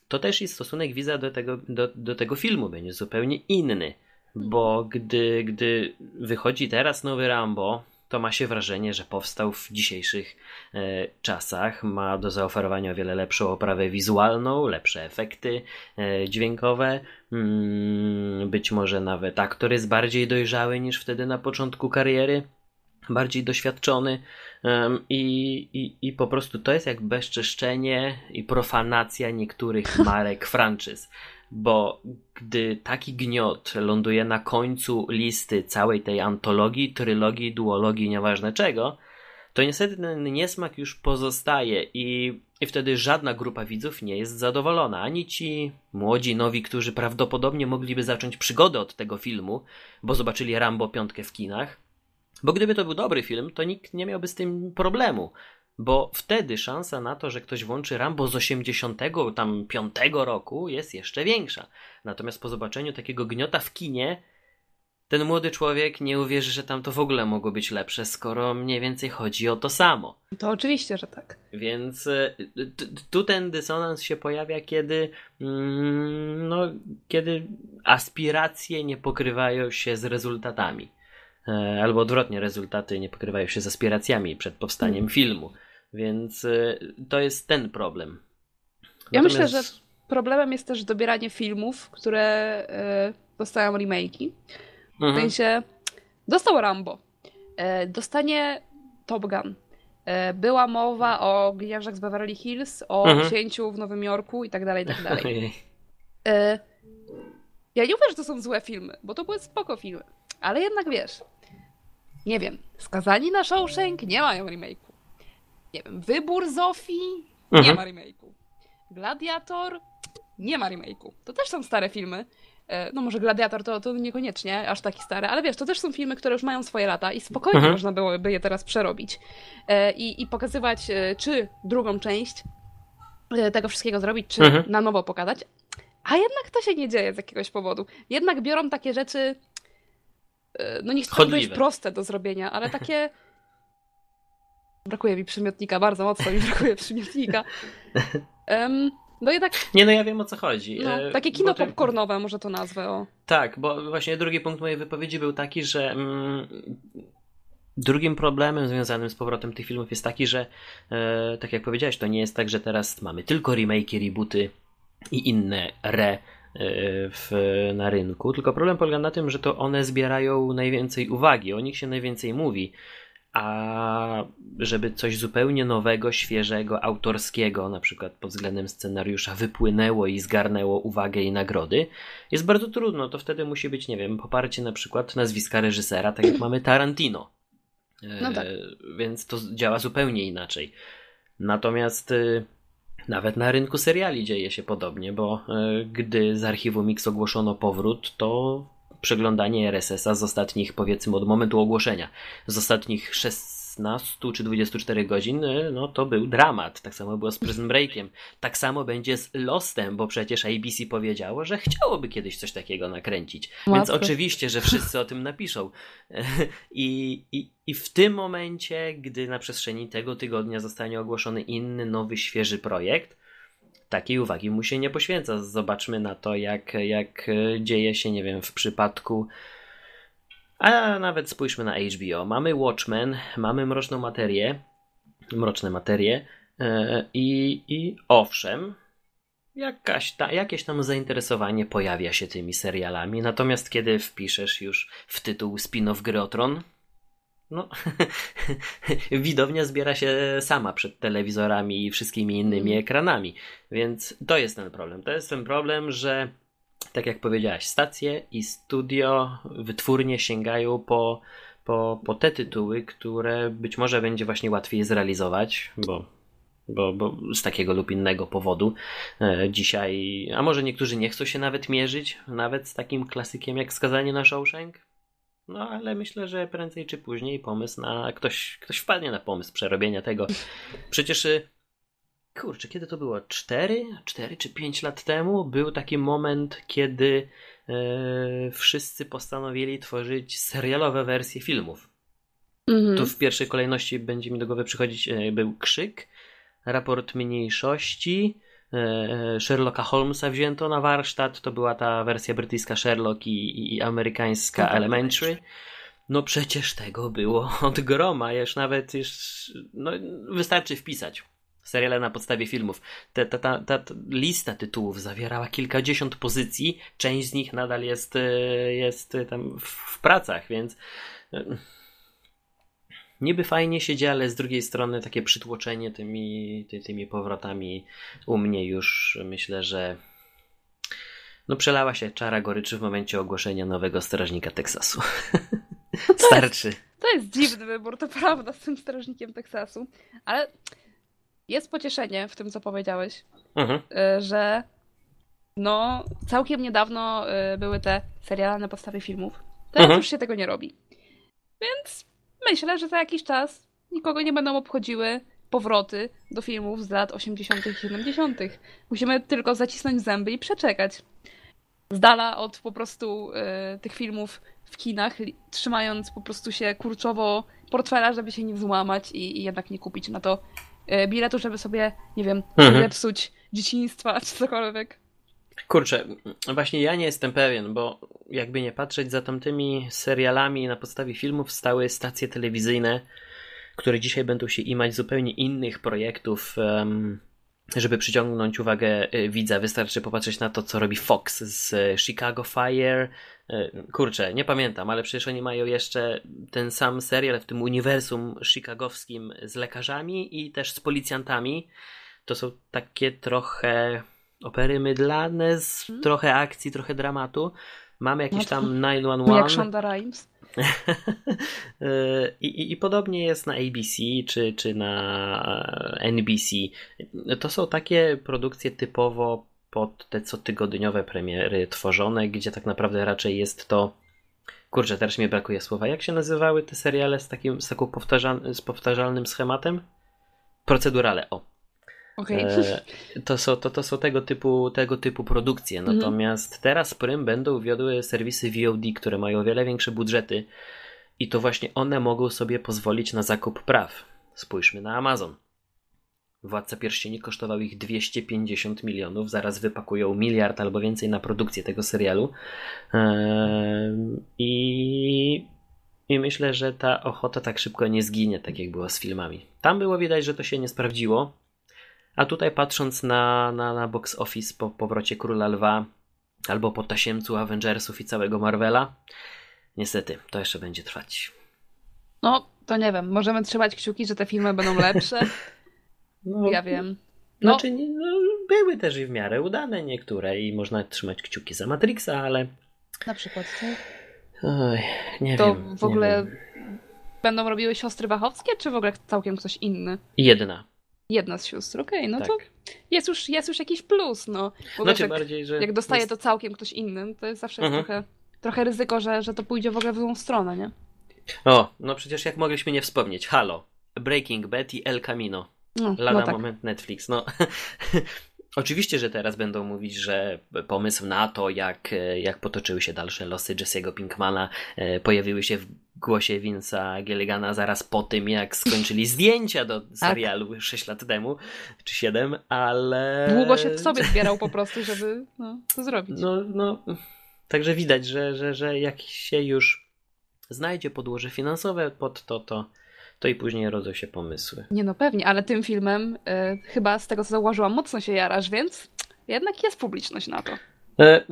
to też i stosunek widza do tego, do, do tego filmu będzie zupełnie inny. Bo gdy, gdy wychodzi teraz nowy Rambo, to ma się wrażenie, że powstał w dzisiejszych e, czasach. Ma do zaoferowania o wiele lepszą oprawę wizualną, lepsze efekty e, dźwiękowe. Mm, być może nawet aktor jest bardziej dojrzały niż wtedy na początku kariery. Bardziej doświadczony i, i, i po prostu to jest jak bezczeszczenie i profanacja niektórych [laughs] marek franczyz bo gdy taki gniot ląduje na końcu listy całej tej antologii, trylogii, duologii, nieważne czego, to niestety ten niesmak już pozostaje i, i wtedy żadna grupa widzów nie jest zadowolona. Ani ci młodzi, nowi, którzy prawdopodobnie mogliby zacząć przygodę od tego filmu, bo zobaczyli Rambo piątkę w kinach, bo gdyby to był dobry film, to nikt nie miałby z tym problemu bo wtedy szansa na to, że ktoś włączy Rambo z 85 roku jest jeszcze większa. Natomiast po zobaczeniu takiego gniota w kinie, ten młody człowiek nie uwierzy, że tam to w ogóle mogło być lepsze, skoro mniej więcej chodzi o to samo. To oczywiście, że tak. Więc e, tu ten dysonans się pojawia, kiedy, mm, no, kiedy aspiracje nie pokrywają się z rezultatami. E, albo odwrotnie, rezultaty nie pokrywają się z aspiracjami przed powstaniem hmm. filmu. Więc y, to jest ten problem. Ja Natomiast... myślę, że problemem jest też dobieranie filmów, które y, dostają remake'i. W mhm. sensie dostał Rambo, y, dostanie Top Gun. Była mowa o Gliniarzach z Beverly Hills, o mhm. księciu w Nowym Jorku i tak dalej, i tak dalej. Ja nie mówię, że to są złe filmy, bo to były spoko filmy. Ale jednak wiesz, nie wiem, Skazani na Shawshank nie mają remake'u nie wiem, Wybór Zofii, mhm. nie ma remake'u. Gladiator, nie ma remake'u. To też są stare filmy. E, no może Gladiator to, to niekoniecznie aż taki stary, ale wiesz, to też są filmy, które już mają swoje lata i spokojnie mhm. można byłoby je teraz przerobić e, i, i pokazywać e, czy drugą część tego wszystkiego zrobić, czy mhm. na nowo pokazać. A jednak to się nie dzieje z jakiegoś powodu. Jednak biorą takie rzeczy, no nie chcę powiedzieć proste do zrobienia, ale takie Brakuje mi przymiotnika, bardzo mocno mi brakuje [laughs] przymiotnika. Um, no tak. Nie, no ja wiem o co chodzi. No, e, takie kino ty... popcornowe, może to nazwę. O. Tak, bo właśnie drugi punkt mojej wypowiedzi był taki, że. Mm, drugim problemem związanym z powrotem tych filmów jest taki, że e, tak jak powiedziałeś, to nie jest tak, że teraz mamy tylko remake, rebooty i inne re e, w, na rynku, tylko problem polega na tym, że to one zbierają najwięcej uwagi, o nich się najwięcej mówi a żeby coś zupełnie nowego, świeżego, autorskiego, na przykład pod względem scenariusza, wypłynęło i zgarnęło uwagę i nagrody, jest bardzo trudno. To wtedy musi być, nie wiem, poparcie na przykład nazwiska reżysera, tak jak mamy Tarantino. No tak. E, więc to działa zupełnie inaczej. Natomiast e, nawet na rynku seriali dzieje się podobnie, bo e, gdy z archiwum Mix ogłoszono powrót, to przeglądanie RSS-a z ostatnich, powiedzmy, od momentu ogłoszenia, z ostatnich 16 czy 24 godzin, y, no to był dramat. Tak samo było z Prison Breakiem. Tak samo będzie z Lostem, bo przecież ABC powiedziało, że chciałoby kiedyś coś takiego nakręcić. Łatwo. Więc oczywiście, że wszyscy o tym napiszą. [laughs] I, i, I w tym momencie, gdy na przestrzeni tego tygodnia zostanie ogłoszony inny, nowy, świeży projekt, takiej uwagi mu się nie poświęca. Zobaczmy na to, jak, jak dzieje się, nie wiem, w przypadku. A nawet spójrzmy na HBO. Mamy Watchmen, mamy Mroczną Materię, Mroczne Materie e, i, i owszem, jakaś ta, jakieś tam zainteresowanie pojawia się tymi serialami, natomiast kiedy wpiszesz już w tytuł spin-off Gry o Tron, no, [laughs] widownia zbiera się sama przed telewizorami i wszystkimi innymi mm. ekranami, więc to jest ten problem. To jest ten problem, że tak jak powiedziałaś, stacje i studio wytwórnie sięgają po, po, po te tytuły, które być może będzie właśnie łatwiej zrealizować, bo, bo, bo z takiego lub innego powodu e, dzisiaj, a może niektórzy nie chcą się nawet mierzyć, nawet z takim klasykiem jak Skazanie na Shawshank, no ale myślę, że prędzej czy później pomysł na. Ktoś, ktoś wpadnie na pomysł przerobienia tego. Przecież. Y, kurczę, kiedy to było? 4, 4 czy 5 lat temu był taki moment, kiedy e, wszyscy postanowili tworzyć serialowe wersje filmów. Mhm. Tu w pierwszej kolejności będzie mi do głowy przychodzić e, był Krzyk, Raport Mniejszości, Sherlocka Holmesa wzięto na warsztat. To była ta wersja brytyjska Sherlock i, i amerykańska no, Elementary. No przecież tego było od groma, już nawet już, no, wystarczy wpisać seriale na podstawie filmów. Ta, ta, ta, ta, lista tytułów zawierała kilkadziesiąt pozycji, część z nich nadal jest, e, jest tam w pracach, więc e, niby fajnie się dzieje, ale z drugiej strony takie przytłoczenie tymi, ty, tymi powrotami u mnie już myślę, że no przelała się czara goryczy w momencie ogłoszenia nowego strażnika Teksasu. [laughs] Starczy. To jest dziwny wybór, to prawda, z tym strażnikiem Teksasu. Ale jest pocieszenie w tym, co powiedziałeś, mhm. Y, że no całkiem niedawno y, były te seriale na podstawie filmów. Teraz mhm. już się tego nie robi. Więc myślę, że za jakiś czas nikogo nie będą obchodziły powroty do filmów z lat 80. i 70. Musimy tylko zacisnąć zęby i przeczekać. Z dala od po prostu y, tych filmów w kinach, trzymając po prostu się kurczowo portfela, żeby się nie złamać i, i jednak nie kupić na to y, biletu, żeby sobie, nie wiem, mhm. zepsuć dzieciństwa czy cokolwiek. Kurczę, właśnie ja nie jestem pewien, bo jakby nie patrzeć za tamtymi serialami na podstawie filmów stały stacje telewizyjne, które dzisiaj będą się imać zupełnie innych projektów, żeby przyciągnąć uwagę y, widza. Wystarczy popatrzeć na to, co robi Fox z Chicago Fire. Y, kurczę, nie pamiętam, ale przecież oni mają jeszcze ten sam serial w tym uniwersum chicagowskim z lekarzami i też z policjantami. To są takie trochę opery mydlane z hmm? trochę akcji, trochę dramatu. Mamy jakiś no tam 911. Jak Shonda Rhimes. [laughs] I, i, I, podobnie jest na ABC czy, czy na NBC. To są takie produkcje typowo pod te cotygodniowe premiery tworzone, gdzie tak naprawdę raczej jest to. Kurczę, teraz mi brakuje słowa. Jak się nazywały te seriale z takim z taką powtarzal, z powtarzalnym schematem? Procedurale, o. Okay. E, to, są, to, to są tego typu, tego typu produkcje. Mhm. Natomiast mm. teraz Prym będą wiodły serwisy VOD, które mają o wiele większe budżety i to właśnie one mogą sobie pozwolić na zakup praw. Spójrzmy na Amazon. Władca Pierścieni kosztował ich 250 milionów, zaraz wypakują miliard albo więcej na produkcję tego serialu. I, I myślę, że ta ochota tak szybko nie zginie, tak jak było z filmami. Tam było widać, że to się nie sprawdziło, a tutaj patrząc na, na, na box office po powrocie Króla Lwa albo po tasiemcu Avengersów i całego Marvela, niestety to jeszcze będzie trwać. No, to nie wiem. Możemy trzymać kciuki, że te filmy będą lepsze. [laughs] No, ja wiem. No. Znaczy, no, były też i w miarę udane niektóre i można trzymać kciuki za Matrixa, ale. Na przykład, co? Oj, nie to wiem. w ogóle będą robiły siostry Wachowskie, czy w ogóle całkiem ktoś inny? Jedna. Jedna z sióstr, okej, okay, no tak. to jest już, jest już jakiś plus, no. Bo znaczy jak, bardziej, że... Jak dostaje jest... to całkiem ktoś innym, to jest zawsze mhm. trochę, trochę ryzyko, że, że to pójdzie w ogóle w złą stronę, nie? O, no przecież jak mogliśmy nie wspomnieć, halo, Breaking Bad i El Camino. No, Lada no tak. moment Netflix, no. [laughs] Oczywiście, że teraz będą mówić, że pomysł na to, jak, jak potoczyły się dalsze losy Jesse'ego Pinkmana, e, pojawiły się w głosie Vince'a Gilligana zaraz po tym, jak skończyli [laughs] zdjęcia do tak. serialu tak. 6 lat temu, czy 7, ale... Długo się w sobie zbierał po prostu, żeby no, to zrobić. No, no, także widać, że, że, że jak się już znajdzie podłoże finansowe pod to, to to i później rodzą się pomysły. Nie no, pewnie, ale tym filmem y, chyba z tego co zauważyłam mocno się jarasz, więc jednak jest publiczność na to. E,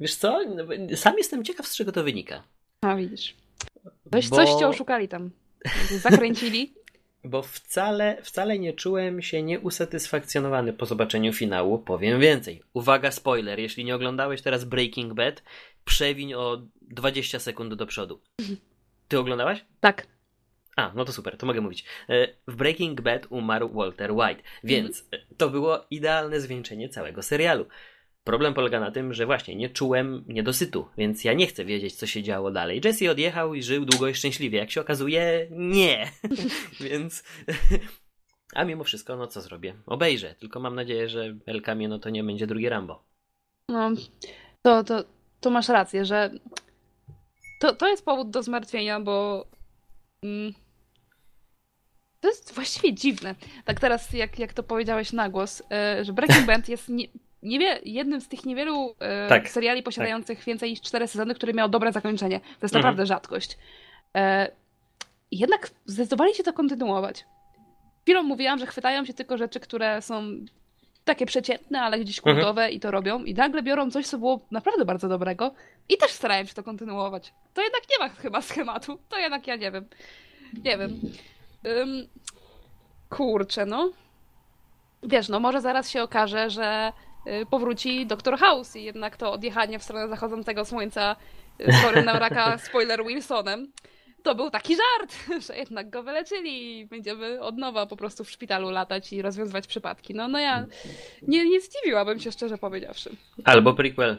wiesz co, sam jestem ciekaw z czego to wynika. A widzisz. Coś, Bo... coś cię oszukali tam. Zakręcili. [laughs] Bo wcale, wcale nie czułem się nieusatysfakcjonowany po zobaczeniu finału. Powiem więcej. Uwaga, spoiler. Jeśli nie oglądałeś teraz Breaking Bad, przewiń o 20 sekund do przodu. Ty oglądałaś? Tak. A, no to super, to mogę mówić. E, w Breaking Bad umarł Walter White, więc mm. to było idealne zwieńczenie całego serialu. Problem polega na tym, że właśnie nie czułem niedosytu, więc ja nie chcę wiedzieć, co się działo dalej. Jesse odjechał i żył długo i szczęśliwie. Jak się okazuje, nie. [laughs] więc. [laughs] A mimo wszystko, no co zrobię? Obejrzę, tylko mam nadzieję, że El Camino to nie będzie drugi Rambo. No, to, to, to masz rację, że to, to jest powód do zmartwienia, bo mm, To jest właściwie dziwne. Tak teraz, jak, jak to powiedziałeś na głos, e, że Breaking Bad jest nie, niewie, jednym z tych niewielu e, tak, seriali posiadających tak. więcej niż cztery sezony, który miał dobre zakończenie. To jest mhm. naprawdę rzadkość. E, jednak zdecydowali się to kontynuować. Chwilą mówiłam, że chwytają się tylko rzeczy, które są takie przeciętne, ale gdzieś mhm. kultowe mhm. i to robią. I nagle biorą coś, co było naprawdę bardzo dobrego i też starają się to kontynuować. To jednak nie ma chyba schematu. To jednak ja nie wiem. Nie wiem. Um, kurczę, no. Wiesz, no może zaraz się okaże, że powróci Doktor House i jednak to odjechanie w stronę zachodzącego słońca y, z chorym na raka [laughs] spoiler Wilsonem to był taki żart, [laughs] że jednak go wyleczyli i będziemy od nowa po prostu w szpitalu latać i rozwiązywać przypadki. No, no ja nie, nie zdziwiłabym się szczerze powiedziawszy. Albo prequel.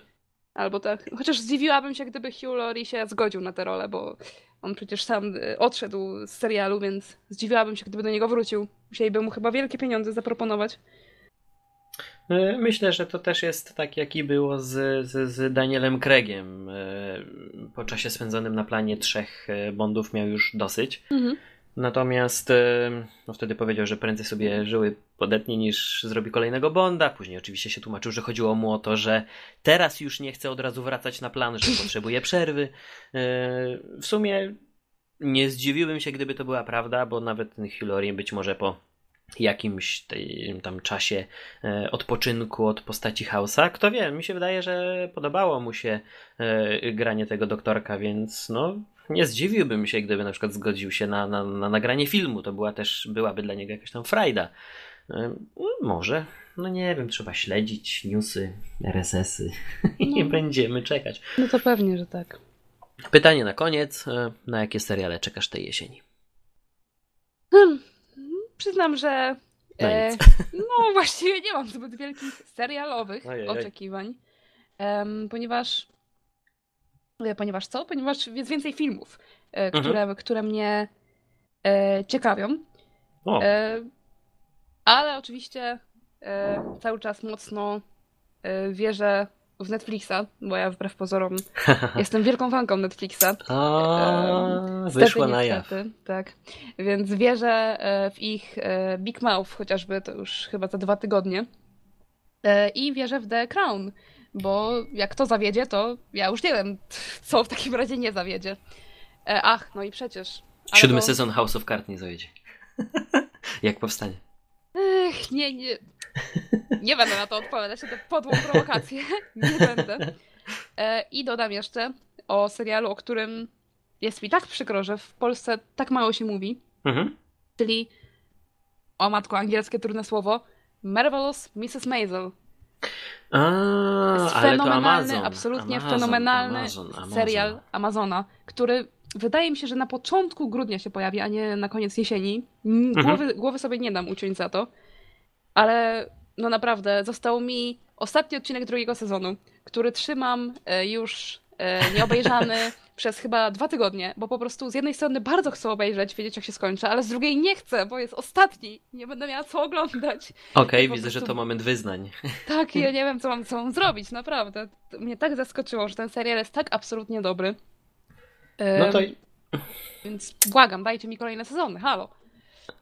Albo tak. Chociaż zdziwiłabym się, gdyby Hugh Laurie się zgodził na tę rolę, bo on przecież sam y, odszedł z serialu, więc zdziwiłabym się, gdyby do niego wrócił. Musieliby mu chyba wielkie pieniądze zaproponować. E, myślę, że to też jest tak, jaki było z, z, z Danielem Craigiem. E, po czasie spędzonym na planie trzech e, Bondów miał już dosyć. Mhm. Natomiast no wtedy powiedział, że prędzej sobie żyły podetnie niż zrobi kolejnego Bonda. Później oczywiście się tłumaczył, że chodziło mu o to, że teraz już nie chce od razu wracać na plan, że potrzebuje przerwy. W sumie nie zdziwiłbym się, gdyby to była prawda, bo nawet ten Hillary być może po jakimś tam czasie e, odpoczynku od postaci Hausa. Kto wie, mi się wydaje, że podobało mu się e, granie tego doktorka, więc no nie zdziwiłbym się, gdyby na przykład zgodził się na, na, na nagranie filmu. To była też, byłaby dla niego jakaś tam frajda. E, no, może, no nie wiem, trzeba śledzić newsy, RSS-y [laughs] i no. będziemy czekać. No to pewnie, że tak. Pytanie na koniec. Na jakie seriale czekasz tej jesieni? Hmm przyznam, że no, e, [laughs] no właściwie nie mam zbyt wielkich serialowych Ojej. oczekiwań, um, ponieważ e, ponieważ co? Ponieważ jest więcej filmów, e, mhm. które, które mnie e, ciekawią. E, ale oczywiście e, cały czas mocno wierzę w Netflixa, bo ja wbrew pozorom [laughs] jestem wielką fanką Netflixa. A, wyszła na jaw. Tak, więc wierzę e, w ich e, Big Mouth, chociażby to już chyba za dwa tygodnie. E, I wierzę w The Crown, bo jak to zawiedzie, to ja już nie wiem, [laughs] co w takim razie nie zawiedzie. Ach, no i przecież. Siódmy sezon House of Cards nie zawiedzie. [laughs] jak powstanie? Ech, nie, nie. Nie będę na to odpowiadać, na tę podłą prowokację. [laughs] Nie będę. E, I dodam jeszcze o serialu, o którym jest mi tak przykro, że w Polsce tak mało się mówi. Mhm. Czyli, o matko, angielskie trudne słowo, Marvelous Mrs. Maisel. A, jest fenomenalny, Amazon, absolutnie Amazon, fenomenalny Amazon, Amazon. serial Amazona, który wydaje mi się, że na początku grudnia się pojawi, a nie na koniec jesieni. Mhm. Głowy, mhm. głowy sobie nie dam uciąć za to. Ale no naprawdę, został mi ostatni odcinek drugiego sezonu, który trzymam e, już e, nieobejrzany [laughs] przez chyba dwa tygodnie, bo po prostu z jednej strony bardzo chcę obejrzeć, wiedzieć jak się skończy, ale z drugiej nie chcę, bo jest ostatni. Nie będę miała co oglądać. Okej, okay, widzę, prostu... że to moment wyznań. [laughs] Tak, ja nie wiem, co mam, co mam zrobić, naprawdę. To mnie tak zaskoczyło, że ten serial jest tak absolutnie dobry. No to... Więc błagam, dajcie mi kolejne sezony, halo.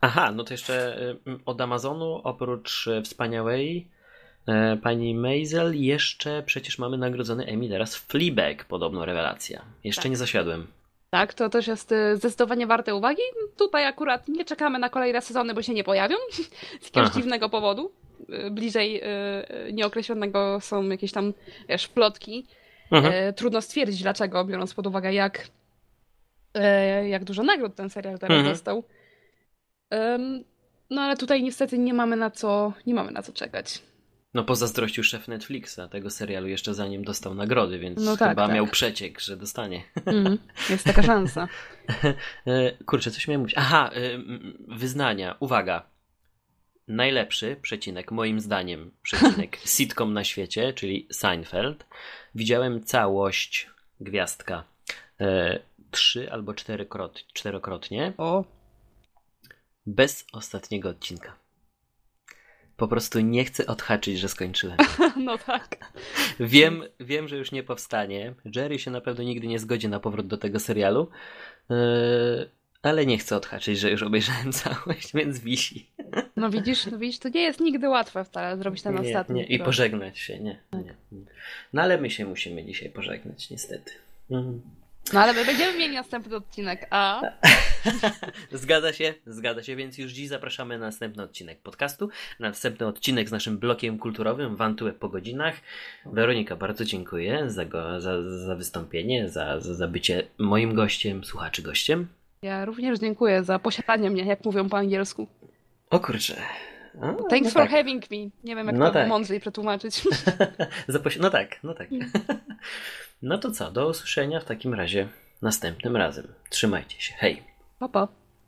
Aha, no to jeszcze y, od Amazonu, oprócz y, wspaniałej e, pani Maisel, jeszcze przecież mamy nagrodzony Emmy teraz Fleabag, podobno rewelacja. Jeszcze tak. nie zasiadłem. Tak, to też jest y, zdecydowanie warte uwagi. Tutaj akurat nie czekamy na kolejne sezony, bo się nie pojawią [laughs] z jakiegoś Aha. dziwnego powodu. Bliżej nieokreślonego są jakieś tam wiesz, plotki. Mhm. Trudno stwierdzić dlaczego, biorąc pod uwagę jak, jak dużo nagród ten serial teraz mhm. dostał. No ale tutaj niestety nie mamy na co, nie mamy na co czekać. No pozazdrościł szef Netflixa tego serialu jeszcze zanim dostał nagrody, więc no tak, chyba tak. miał przeciek, że dostanie. Mm, [laughs] jest taka szansa. E, kurczę, coś miałem mówić. Aha, e, wyznania. Uwaga. Najlepszy przecinek, moim zdaniem, przecinek [laughs] sitcom na świecie, czyli Seinfeld. Widziałem całość gwiazdka e, trzy albo czterokrotnie. O bez ostatniego odcinka. Po prostu nie chcę odhaczyć, że skończyłem. [laughs] No tak. Wiem, wiem, że już nie powstanie. Jerry się na pewno nigdy nie zgodzi na powrót do tego serialu. Yy, Ale nie chcę odhaczyć, że już obejrzałem [laughs] całość, więc wisi. No widzisz, no widzisz, to nie jest nigdy łatwe wcale zrobić ten nie, ostatni. Nie, i pożegnać się, nie, nie, nie. No ale my się musimy dzisiaj pożegnać, niestety. Mhm. No ale my będziemy mieli następny odcinek, a... [laughs] zgadza się, zgadza się, więc już dziś zapraszamy na następny odcinek podcastu, na następny odcinek z naszym blokiem kulturowym Wantułek po godzinach. Weronika, bardzo dziękuję za, go, za, za wystąpienie, za, za, za bycie moim gościem, słuchaczy gościem. Ja również dziękuję za posiadanie mnie, jak mówią po angielsku. O kurczę. A, Thanks no for tak. having me. Nie wiem, jak no to tak. mądrzej przetłumaczyć. [laughs] [laughs] no tak, no tak. [laughs] No to co, do usłyszenia w takim razie następnym razem. Trzymajcie się. Hej. Pa, pa.